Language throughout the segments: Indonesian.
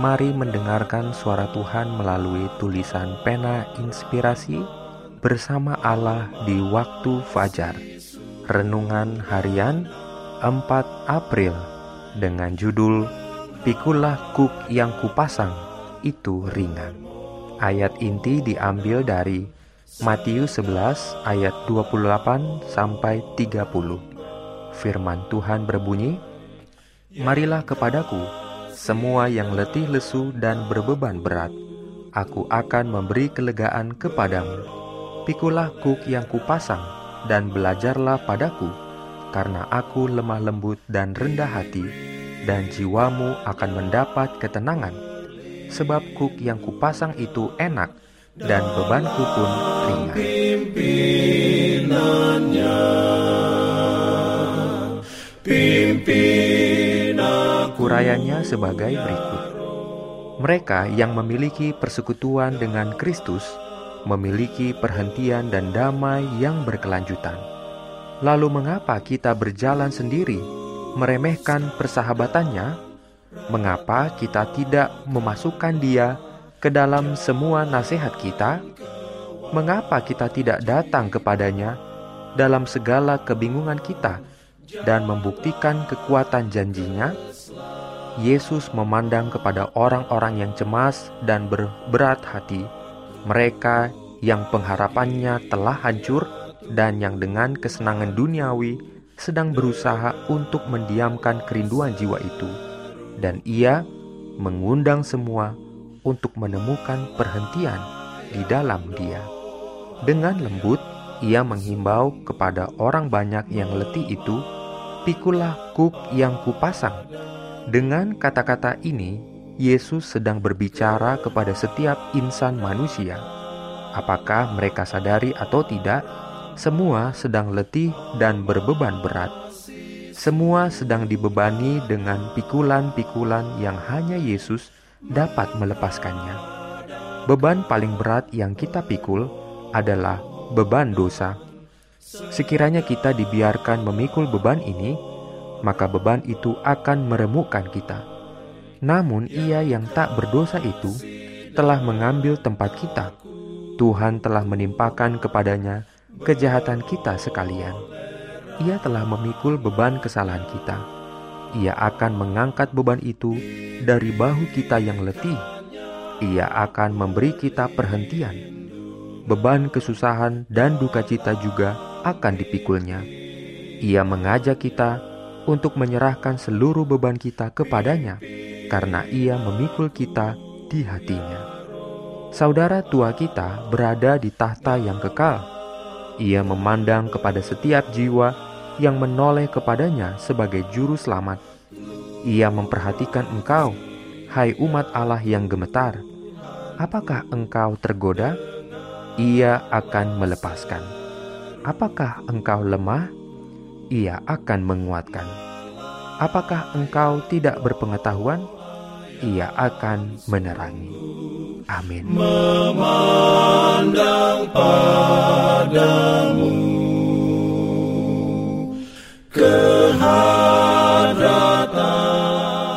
Mari mendengarkan suara Tuhan melalui tulisan pena inspirasi bersama Allah di waktu fajar. Renungan harian 4 April dengan judul Pikulah kuk yang kupasang itu ringan. Ayat inti diambil dari Matius 11 ayat 28 sampai 30. Firman Tuhan berbunyi, Marilah kepadaku semua yang letih lesu dan berbeban berat, aku akan memberi kelegaan kepadamu. Pikulah kuk yang kupasang dan belajarlah padaku, karena aku lemah lembut dan rendah hati, dan jiwamu akan mendapat ketenangan. Sebab kuk yang kupasang itu enak, dan bebanku pun ringan. Urayanya sebagai berikut. Mereka yang memiliki persekutuan dengan Kristus memiliki perhentian dan damai yang berkelanjutan. Lalu mengapa kita berjalan sendiri, meremehkan persahabatannya? Mengapa kita tidak memasukkan dia ke dalam semua nasihat kita? Mengapa kita tidak datang kepadanya dalam segala kebingungan kita dan membuktikan kekuatan janjinya? Yesus memandang kepada orang-orang yang cemas dan berberat hati, mereka yang pengharapannya telah hancur dan yang dengan kesenangan duniawi sedang berusaha untuk mendiamkan kerinduan jiwa itu. Dan ia mengundang semua untuk menemukan perhentian di dalam dia. Dengan lembut, ia menghimbau kepada orang banyak yang letih itu, pikulah kuk yang kupasang dengan kata-kata ini, Yesus sedang berbicara kepada setiap insan manusia. Apakah mereka sadari atau tidak, semua sedang letih dan berbeban berat. Semua sedang dibebani dengan pikulan-pikulan yang hanya Yesus dapat melepaskannya. Beban paling berat yang kita pikul adalah beban dosa. Sekiranya kita dibiarkan memikul beban ini, maka beban itu akan meremukkan kita. Namun, Ia yang tak berdosa itu telah mengambil tempat kita. Tuhan telah menimpakan kepadanya kejahatan kita sekalian. Ia telah memikul beban kesalahan kita. Ia akan mengangkat beban itu dari bahu kita yang letih. Ia akan memberi kita perhentian. Beban kesusahan dan duka cita juga akan dipikulnya. Ia mengajak kita untuk menyerahkan seluruh beban kita kepadanya, karena Ia memikul kita di hatinya. Saudara tua kita berada di tahta yang kekal. Ia memandang kepada setiap jiwa yang menoleh kepadanya sebagai juru selamat. Ia memperhatikan engkau, hai umat Allah yang gemetar. Apakah engkau tergoda? Ia akan melepaskan. Apakah engkau lemah? Ia akan menguatkan. Apakah engkau tidak berpengetahuan? Ia akan menerangi. Amin. Memandang padamu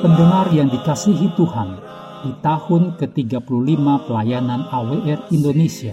Pendengar yang dikasihi Tuhan, di tahun ke-35 pelayanan AWR Indonesia,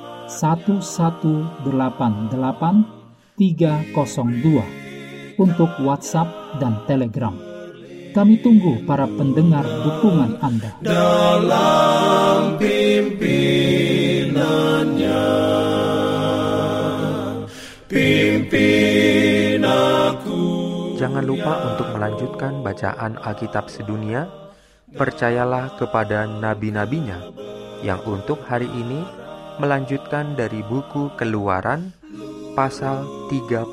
1188 302 untuk WhatsApp dan Telegram. Kami tunggu para pendengar dukungan Anda. Dalam pimpinannya, pimpin aku. Jangan lupa untuk melanjutkan bacaan Alkitab sedunia. Percayalah kepada nabi-nabinya yang untuk hari ini melanjutkan dari buku Keluaran pasal 31.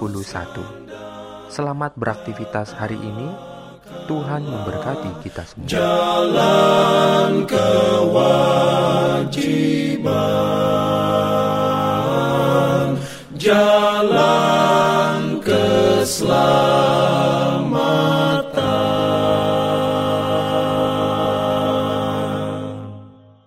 Selamat beraktivitas hari ini. Tuhan memberkati kita semua. Jalan kewajiban. Jalan keselamatan.